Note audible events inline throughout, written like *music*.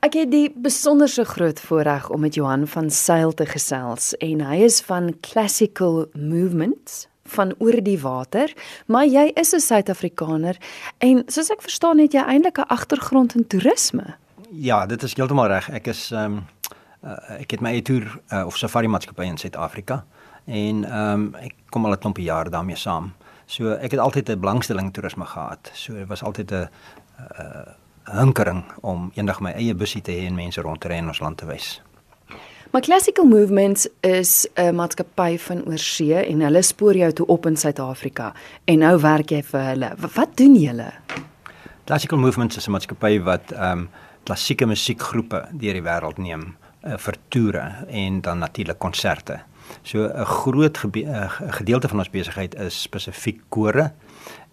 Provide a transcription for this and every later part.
Ek het die besonderse groot voorreg om met Johan van Sail te gesels en hy is van Classical Movements van oor die water, maar jy is 'n Suid-Afrikaner en soos ek verstaan het jy eintlik 'n agtergrond in toerisme. Ja, dit is heeltemal reg. Ek is ehm um, uh, ek het my eie toer uh, of safari maatskappy in Suid-Afrika en ehm um, ek kom al 'n klompie jare daarmee saam. So ek het altyd 'n belangstelling in toerisme gehad. So dit was altyd 'n uh, hinkering om eendag my eie busie te hê en mense rond te ry in ons land te wys. Maar Classical Movements is 'n maatskappy van oorsee en hulle spoor jou toe op in Suid-Afrika en nou werk jy vir hulle. Wat doen julle? Classical Movements is 'n maatskappy wat ehm um, klassieke musiekgroepe deur die wêreld neem uh, vir toere en dan natuurlik konserte. So 'n groot gedeelte van ons besigheid is spesifiek kore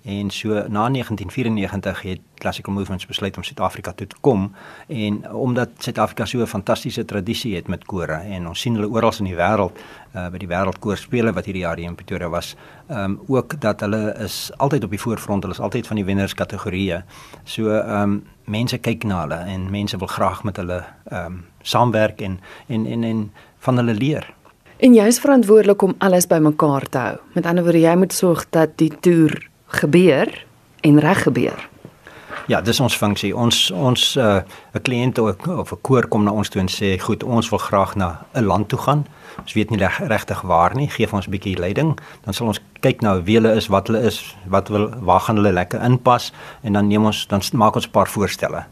En so na 1994 het Classical Movements besluit om Suid-Afrika toe te kom en omdat Suid-Afrika so 'n fantastiese tradisie het met kore en ons sien hulle oral in die wêreld uh, by die wêreldkoorspele wat hierdie jaar hier in Pretoria was, ehm um, ook dat hulle is altyd op die voorfront, hulle is altyd van die wenners kategorieë. So ehm um, mense kyk na hulle en mense wil graag met hulle ehm um, saamwerk en en en en van hulle leer. En jy is verantwoordelik om alles bymekaar te hou. Met ander woorde, jy moet sorg dat die toer gebeur en reg gebeur. Ja, dis ons funksie. Ons ons 'n uh, kliënt of 'n koor kom na ons toe en sê, "Goed, ons wil graag na 'n land toe gaan. Ons weet nie regtig waar nie. Geef ons 'n bietjie leiding." Dan sal ons kyk na wie hulle is, wat hulle is, wat wil waar gaan hulle lekker inpas en dan neem ons dan maak ons 'n paar voorstelle.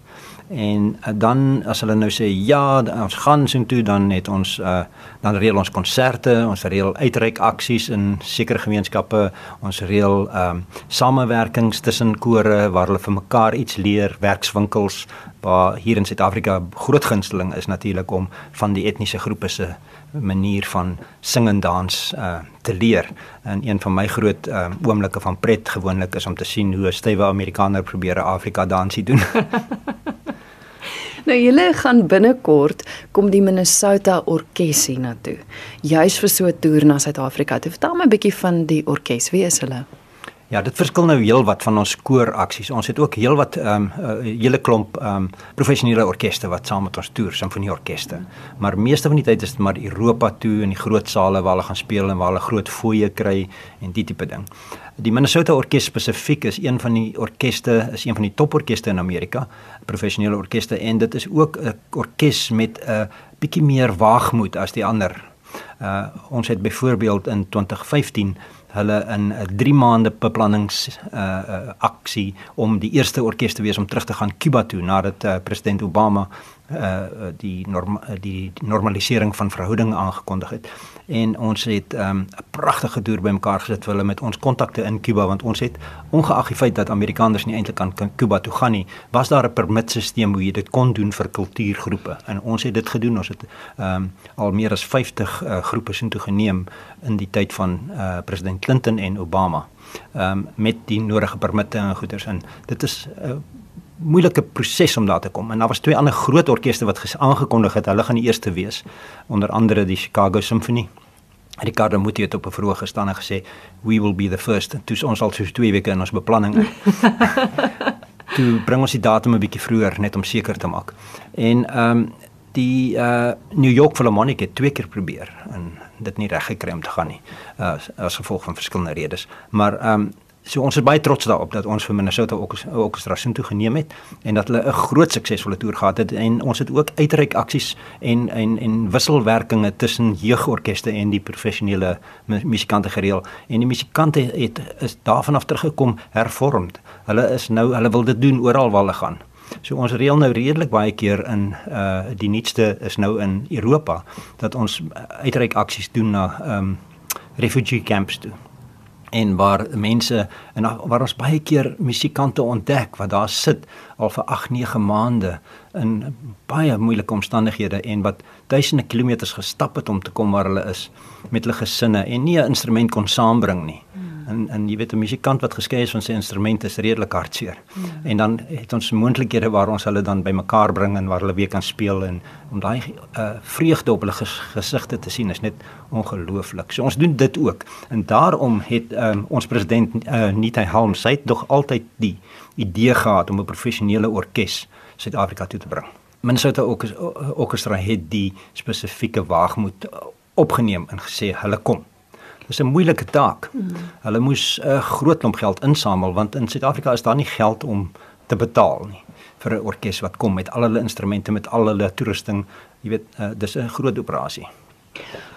En uh, dan as hulle nou sê ja, ons gaan so toe dan het ons uh, dan reël ons konserte, ons reël uitreik aksies in sekere gemeenskappe, ons reël ehm um, samewerkings tussen kore waar hulle vir mekaar iets leer, werkswinkels waar hier in Suid-Afrika groot gunsteling is natuurlik om van die etniese groepe se manier van sing en dans uh, te leer. En een van my groot uh, oomblikke van pret gewoonlik is om te sien hoe 'n stywe Amerikaner probeer 'n Afrika dansie doen. *laughs* Nou julle gaan binnekort kom die Minnesota Orkees hiernatoe. Juis vir so 'n toer na Suid-Afrika. Vertel my 'n bietjie van die orkes. Wie is hulle? Ja, dit verskil nou heelwat van ons kooraksies. Ons het ook heelwat ehm um, 'n uh, hele klomp ehm um, professionele orkeste wat saam met ons toer, simfonieorkeste. Maar meeste van die tyd is dit maar Europa toe in die groot sale waar hulle gaan speel en waar hulle groot fooie kry en die tipe ding. Die Minnesota Orkees spesifiek is een van die orkeste, is een van die toporkeste in Amerika, professionele orkeste en dit is ook 'n orkes met 'n uh, bietjie meer waagmoed as die ander. Uh ons het byvoorbeeld in 2015 hulle in 'n 3 maande beplannings uh, uh aksie om die eerste orkes te wees om terug te gaan Kuba toe nadat uh, president Obama uh die norm die normalisering van verhoudinge aangekondig het. En ons het um, 'n um, pragtige toer bymekaar gesit vir hulle met ons kontakte in Kuba want ons het ongeag die feit dat Amerikaners nie eintlik kan Kuba toe gaan nie was daar 'n permitstelsel hoe jy dit kon doen vir kultuurgroepe. En ons het dit gedoen. Ons het um, al meer as 50 uh, groepe sien toe geneem in die tyd van uh, president Clinton en Obama um, met die nodige permitte en goederes in. Dit is uh, moeilike proses om daar te kom. En daar was twee ander groot orkeste wat aangekondig het hulle gaan die eerste wees, onder andere die Chicago Symphony. Ricardo Muti het op 'n verhoog gestaan en gesê we will be the first. Toe ons al so 2 weke in ons beplanning. *laughs* toe bring ons die datum 'n bietjie vroeër net om seker te maak. En ehm um, die uh New York Philharmonic het twee keer probeer en dit nie reg gekry om te gaan nie. Uh as gevolg van verskillende redes. Maar ehm um, So ons is baie trots daarop dat ons vir Minnesota Orchestra so toe geneem het en dat hulle 'n groot suksesvolle toer gehad het en ons het ook uitreik aksies en en en wisselwerkinge tussen jeugorkeste en die professionele musikante gereël en die musikante het is daarvan af teruggekom hervormd. Hulle is nou hulle wil dit doen oral waar hulle gaan. So ons reël nou redelik baie keer in uh die nuutste is nou in Europa dat ons uitreik aksies doen na um, refugee camps toe en waar mense en waar ons baie keer musikante ontdek wat daar sit al vir 8, 9 maande in baie moeilike omstandighede en wat duisende kilometers gestap het om te kom waar hulle is met hulle gesinne en nie 'n instrument kon saambring nie. Hmm en en jy weet 'n musikant wat geskei is van sy instrument is redelik hartseer. Ja. En dan het ons moontlikhede waar ons hulle dan bymekaar bring en waar hulle weer kan speel en om daai uh, vreugde op hulle ges gesigte te sien is net ongelooflik. So ons doen dit ook. En daarom het um, ons president uh, Nita Helm sy het nog altyd die idee gehad om 'n professionele orkes Suid-Afrika toe te bring. Minnesota Orchestra het die spesifieke waagmoed opgeneem en gesê hulle kom. Dis 'n moeilike taak. Mm. Hulle moes 'n uh, groot klomp geld insamel want in Suid-Afrika is daar nie geld om te betaal nie vir 'n orkes wat kom met al hulle instrumente met al hulle toerusting. Jy weet, uh, dis 'n groot operasie.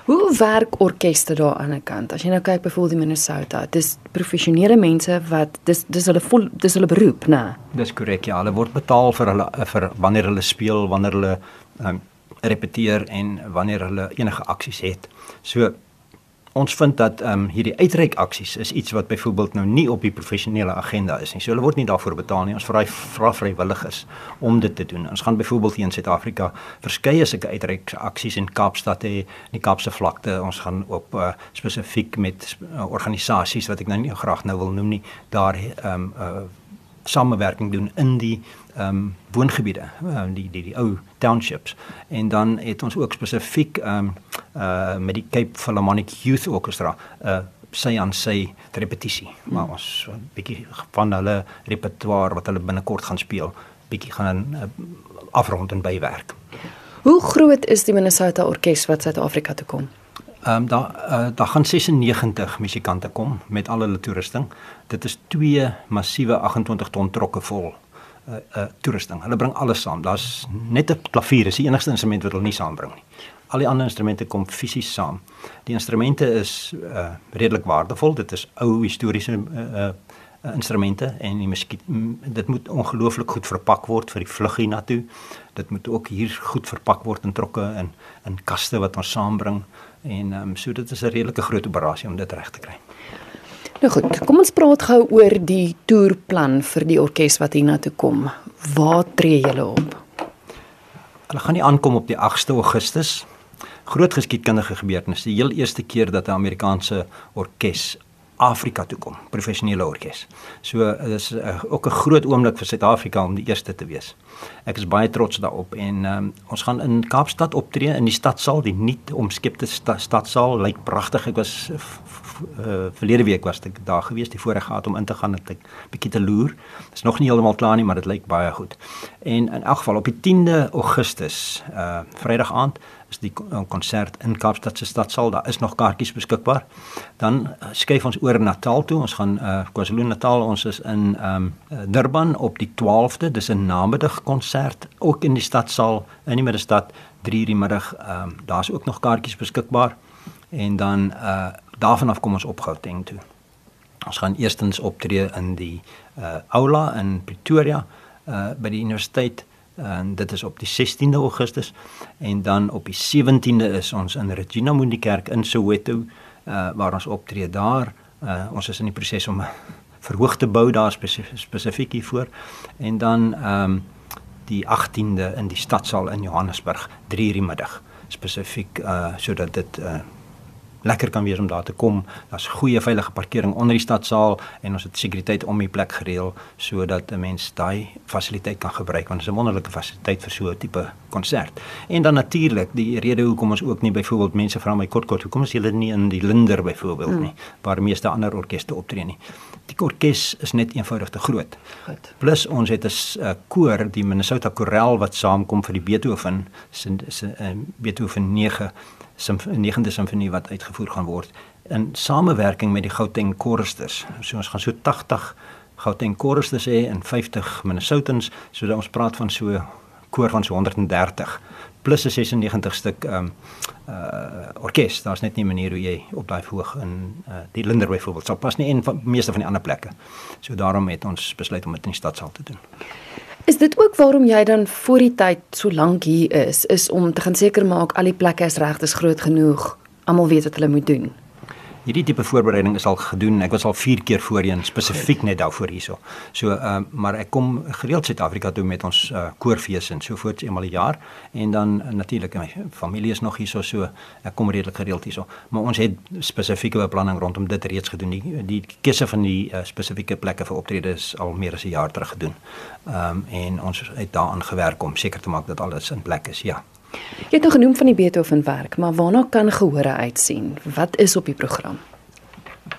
Hoe werk orkeste daar aan die kant? As jy nou kyk byvoorbeeld in Minnesota, dis professionele mense wat dis dis hulle vol dis hulle beroep, né? Dis korrek. Ja, hulle word betaal vir hulle vir wanneer hulle speel, wanneer hulle um, repeteer en wanneer hulle enige aksies het. So ons vind dat ehm um, hierdie uitreik aksies is iets wat byvoorbeeld nou nie op die professionele agenda is nie. So hulle word nie daarvoor betaal nie. Ons vra vra vrywilligers om dit te doen. Ons gaan byvoorbeeld hier in Suid-Afrika verskeie sulke uitreik aksies in Kaapstad hê, in die Kaapse vlakte. Ons gaan op uh, spesifiek met uh, organisasies wat ek nou nie graag nou wil noem nie, daar ehm um, uh, samewerking doen in die ehm um, woongebiede, um, die die die ou townships. En dan het ons ook spesifiek ehm um, uh met die Cape Philharmonic Youth Orchestra 'n uh, sy aan sy repetisie. Hmm. Maar ons 'n bietjie van hulle repertoire wat hulle binnekort gaan speel, bietjie gaan uh, afrond en bywerk. Hoe groot is die Minnesota Orkees wat Suid-Afrika toe kom? Ehm um, daar uh, daar gaan 96 musikante kom met al hulle toerusting. Dit is twee massiewe 28 ton trokke vol uh, uh toerusting. Hulle bring alles saam. Daar's net 'n klavier, is die enigste instrument wat hulle nie saambring nie. Al die ander instrumente kom fisies saam. Die instrumente is uh redelik waardevol. Dit is ou historiese uh, uh instrumente en die muskiet dit moet ongelooflik goed verpak word vir die vlug hiernatoe. Dit moet ook hier goed verpak word in trokke en in kaste wat ons saambring en um, so dit is 'n redelike groot operasie om dit reg te kry. Nou goed, kom ons praat gou oor die toerplan vir die orkes wat hiernatoe kom. Waar tree julle op? Hulle gaan nie aankom op die 8ste Augustus. Groot geskiedkundige gebeurtenis, die heel eerste keer dat 'n Amerikaanse orkes Afrika toe kom, professionele orkes. So dis uh, ook 'n groot oomblik vir Suid-Afrika om die eerste te wees. Ek is baie trots daarop en um, ons gaan in Kaapstad optree in die stadsaal, die nuut omskepte sta stadsaal, lyk pragtig. Ek was uh, verlede week was ek daar gewees, die voorreg gehad om in te gaan en 'n bietjie te loer. Dit is nog nie heeltemal klaar nie, maar dit lyk baie goed. En in elk geval op die 10de Augustus, uh Vrydag aand is die konsert in Kaapstad se stadsaal. Daar is nog kaartjies beskikbaar. Dan uh, skuif ons oor Natal toe. Ons gaan uh, KwaZulu-Natal. Ons is in ehm um, Durban op die 12de. Dis 'n namiddag konsert ook in die stadsaal in die middestad 3:00 die middag. Ehm um, daar's ook nog kaartjies beskikbaar. En dan uh daarvan af kom ons op Gauteng toe. Ons gaan eerstens optree in die uh aula in Pretoria uh by die universiteit en dit is op die 16de Augustus en dan op die 17de is ons in Regina Mundi Kerk in Soweto uh, waar ons optree daar. Uh, ons is in die proses om *laughs* verhoog te bou daar spesifiek hiervoor. En dan um, die 18de in die stadsaal in Johannesburg 3:00 die middag spesifiek uh, sodat dit uh, lekker kan wees om daar te kom. Daar's goeie veilige parkering onder die stadsaal en ons het sekuriteit om die plek gereël sodat 'n mens daai fasiliteit kan gebruik want dit is 'n wonderlike fasiliteit vir so 'n tipe konsert. En dan natuurlik die rede hoekom ons ook nie byvoorbeeld mense vra my kort kort hoekom is julle nie in die Linder byvoorbeeld hmm. nie waar meeste ander orkeste optree nie. Die orkes is net eenvoudig te groot. Goed. Plus ons het 'n uh, koor, die Minnesota Chorale wat saamkom vir die Beethoven se uh, Beethoven 9 9de simfonie wat uitgevoer gaan word in samewerking met die Gauteng Choristers. So ons gaan so 80 Gauteng Choristers hê en 50 Minnesotans, so dat ons praat van so koor van so 130 plus 'n 96 stuk ehm um, uh orkes. Daar's net nie 'n manier hoe jy op daai verhoog in uh die Linder byvoorbeeld sal pas nie en van meeste van die ander plekke. So daarom het ons besluit om dit in die stadsaal te doen. Is dit ook waarom jy dan voor die tyd so lank hier is, is om te gaan seker maak al die plekke is reg, dis groot genoeg, almal weet wat hulle moet doen? Hierdie tipe voorbereiding is al gedoen. Ek was al 4 keer voorheen spesifiek net daarvoor hierso. So ehm uh, maar ek kom gereeld Suid-Afrika toe met ons uh, koorfees en so voort eenmal 'n jaar en dan uh, natuurlik my familie is nog hierso so ek kom redelik gereeld hierso. Maar ons het spesifieke beplanning rondom dit reeds gedoen. Die, die keuse van die uh, spesifieke plekke vir optredes al meer as 'n jaar terug gedoen. Ehm um, en ons het daaraan gewerk om seker te maak dat alles in plek is. Ja. Jy het nog genoem van die Beethoven werk, maar waarna kan gehore uitsien? Wat is op die program?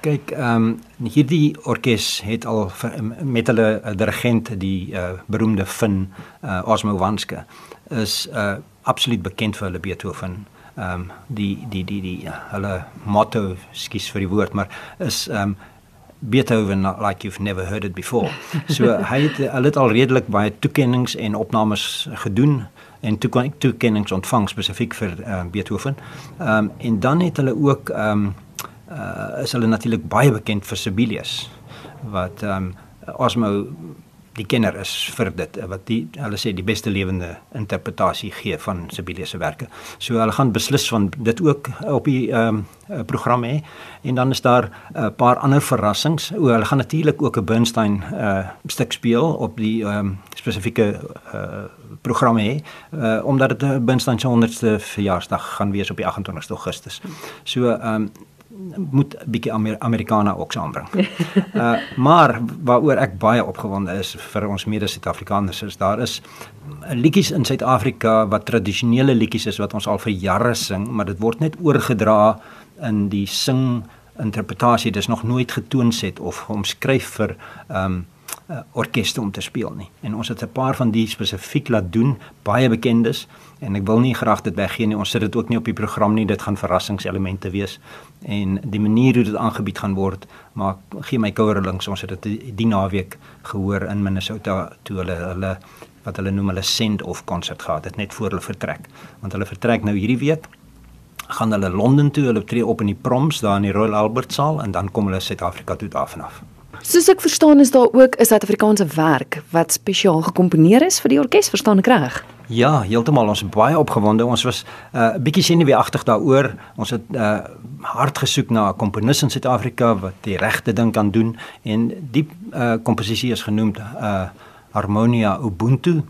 Kyk, ehm um, hierdie orkes het al met hulle dirigent die uh, beroemde Finn uh, Osmo Wanske is uh, absoluut bekend vir hulle Beethoven ehm um, die die die die ja, hulle motto skies vir die woord maar is ehm um, Beethoven like you've never heard it before. So *laughs* hy het hulle het al redelik baie toekennings en opnames gedoen en toekennings ontvang spesifiek vir uh, Beethoven. Ehm um, en dan het hulle ook ehm um, uh, is hulle natuurlik baie bekend vir Sibelius wat ehm um, Osmo die kenner is vir dit wat die hulle sê die beste lewende interpretasie gee van Sibelius se werke. So hulle gaan beslis van dit ook op die ehm um, program hê en dan is daar 'n uh, paar ander verrassings. O, hulle gaan natuurlik ook 'n Bernstein uh stuk speel op die ehm um, spesifieke uh program hê uh, omdat dit Bernstein se 100ste verjaarsdag gaan wees op die 28ste Augustus. So ehm um, moet 'n bietjie Amer Amerikaner ook saambring. *laughs* Uh maar waaroor ek baie opgewonde is vir ons mede-Suid-Afrikaners is daar is liedjies in Suid-Afrika wat tradisionele liedjies is wat ons al vir jare sing, maar dit word net oorgedra in die sing interpretasie. Dis nog nooit getoon set of omskryf vir um uh, orkeste om te speel nie. En ons het 'n paar van die spesifiek laat doen, baie bekendes en ek wil nie graag dit weggee nie. Ons sit dit ook nie op die program nie. Dit gaan verrassingselemente wees en die manier hoe dit aangebied gaan word, maar gee my kouer links. Ons het dit die, die naweek gehoor in Minnesota toe hulle hulle wat hulle noem hulle send off konsert gehad het net voor hulle vertrek. Want hulle vertrek nou hierdie week gaan hulle Londen toe, hulle tree op in die Proms daar in die Royal Albert Saal en dan kom hulle Suid-Afrika toe daarvanaf. Soos ek verstaan is daar ook 'n Suid-Afrikaanse werk wat spesiaal gekomponeer is vir die orkes, verstaan ek reg? Ja, heeltemal. Ons is baie opgewonde. Ons was 'n uh, bietjie senuweeagtig daaroor. Ons het uh, hard gesoek na 'n komponis in Suid-Afrika wat die regte ding kan doen en die uh, komposisie is genoem uh, Harmonia Ubuntu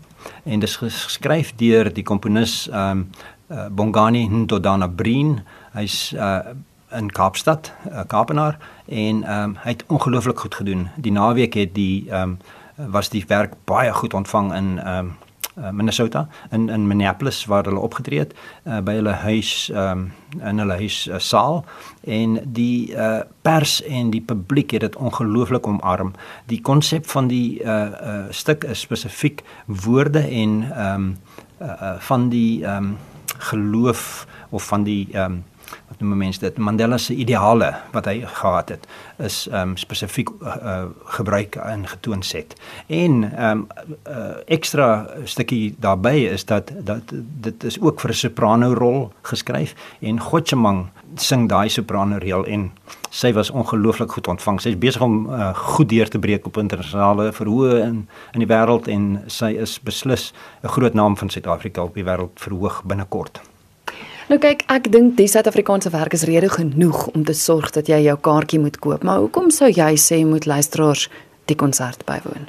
en dit is geskryf deur die komponis um, uh, Bongani Ndodana Breen. Hy's uh, in Kaapstad, uh, Kaapenaar en ehm um, hy het ongelooflik goed gedoen. Die naweek het die ehm um, was die werk baie goed ontvang in ehm um, Minnesota in in Minneapolis waar hulle opgetree het uh, by hulle huis ehm um, in hulle huis uh, saal en die uh, pers en die publiek het dit ongelooflik omarm. Die konsep van die uh, uh, stuk is spesifiek woorde en ehm um, uh, uh, van die ehm um, geloof of van die ehm um, wat noem mense dit Mandela se ideale wat hy gehad het is um, spesifiek uh, gebruik en getoon set. En ehm um, uh, ekstra stukkie daarbey is dat dat dit is ook vir 'n soprano rol geskryf en Gotchemang sing daai soprano reel en sy was ongelooflik goed ontvang. Sy's besig om uh, goed deur te breek op internasionale verhoë in in die wêreld en sy is beslis 'n groot naam van Suid-Afrika op die wêreld verhoog binnekort. Nou kyk, ek dink die Suid-Afrikaanse werk is rede genoeg om te sorg dat jy jou kaartjie moet koop, maar hoekom sou jy sê moet luisteraars die konsert bywoon?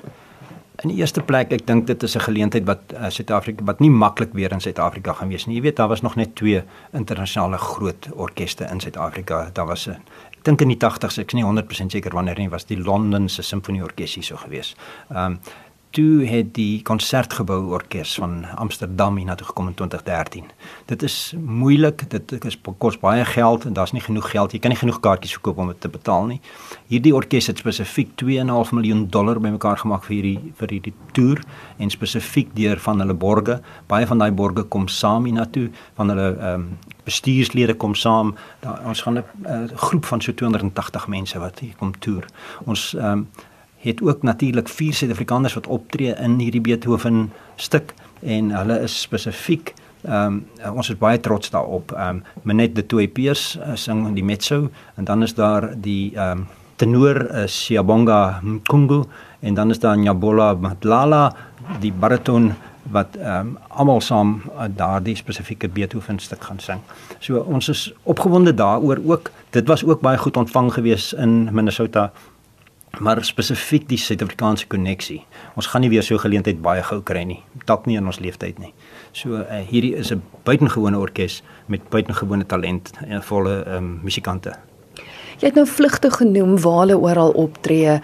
In die eerste plek, ek dink dit is 'n geleentheid wat uh, Suid-Afrika wat nie maklik weer in Suid-Afrika gaan wees nie. Jy weet, daar was nog net twee internasionale groot orkeste in Suid-Afrika. Daar was 'n ek dink in die 80s, ek is nie 100% seker wanneer nie, was die Londen se Simfonieorkes hier so gewees. Ehm um, toe het die konsertgebou orkes van Amsterdam hiernatoe gekom in 2013. Dit is moeilik, dit is kos baie geld en daar's nie genoeg geld. Jy kan nie genoeg kaartjies verkoop om dit te betaal nie. Hierdie orkes het spesifiek 2.5 miljoen dollar bymekaar gemaak vir hierdie vir hierdie toer en spesifiek deur van hulle borge. Baie van daai borge kom saam hiernatoe van hulle ehm um, bestuurslede kom saam. Daar ons gaan 'n groep van so 280 mense wat hier kom toer. Ons ehm um, het ook natuurlik vier Suid-Afrikaners wat optree in hierdie Beethoven stuk en hulle is spesifiek ehm um, ons is baie trots daarop. Ehm um, Menet de Toey Piers uh, sing die mezzo en dan is daar die ehm um, tenor uh, Siyabonga Mkungu en dan is daar Nyabola Madlala die bariton wat ehm um, almal saam uh, daardie spesifieke Beethoven stuk gaan sing. So ons is opgewonde daaroor ook. Dit was ook baie goed ontvang gewees in Minnesota maar spesifiek die Suid-Afrikaanse koneksie. Ons gaan nie weer so geleentheid baie gou kry nie. Dalk nie in ons lewenstyd nie. So uh, hierdie is 'n buitengewone orkes met buitengewone talent en volle um, musikante. Jy het nou vlugtig genoem waar hulle oral optree.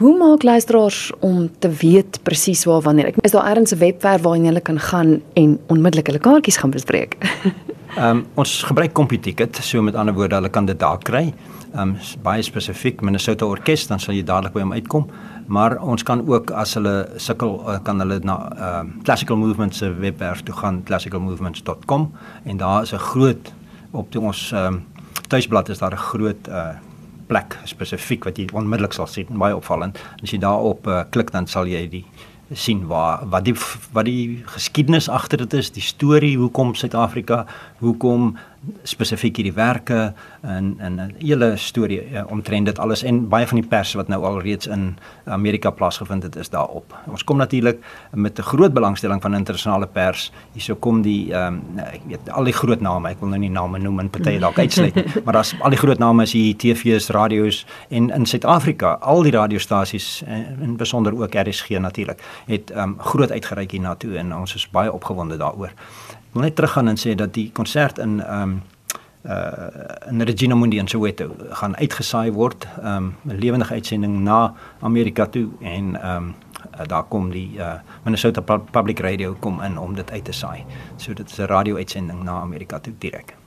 Hoe maak luisteraars om te weet presies waar wanneer? Ek is daar ergens 'n webwerf waar jy kan gaan en onmiddellik hulle kaartjies gaan bespreek. *laughs* Ehm um, ons gebruik CompuTicket, so met ander woorde, hulle kan dit daar kry. Ehm um, baie spesifiek Minnesota Orkest, dan sal jy dadelik by hom uitkom. Maar ons kan ook as hulle sukkel eh, kan hulle na ehm uh, Classical Movements se webwerf toe gaan, classicalmovements.com en daar is 'n groot op die, ons ehm um, tuisblad is daar 'n groot uh plek spesifiek wat jy onmiddellik sal sien, baie opvallend. As jy daarop uh, klik dan sal jy die sien waar wat die wat die geskiedenis agter dit is, die storie hoekom Suid-Afrika, hoekom spesifiek hierdiewerke en en 'n hele storie ja, omtrent dit alles en baie van die pers wat nou al reeds in Amerika plaasgevind het is daarop. Ons kom natuurlik met 'n groot belangstelling van internasionale pers. Hierso kom die ehm um, ek weet al die groot name, ek wil nou nie name noem en party dalk uitsluit *laughs* maar daar's al die groot name is hier TV's, radio's en in Suid-Afrika, al die radiostasies en in besonder ook RSG natuurlik, het ehm um, groot uitgereik hiernatoe en ons is baie opgewonde daaroor wil net teruggaan en sê dat die konsert in ehm um, uh in Regina Mundi in Soweto gaan uitgesaai word, ehm um, 'n lewendige uitsending na Amerika toe en ehm um, daar kom die uh Minnesota Public Radio kom in om dit uit te saai. So dit is 'n radio uitsending na Amerika toe direk.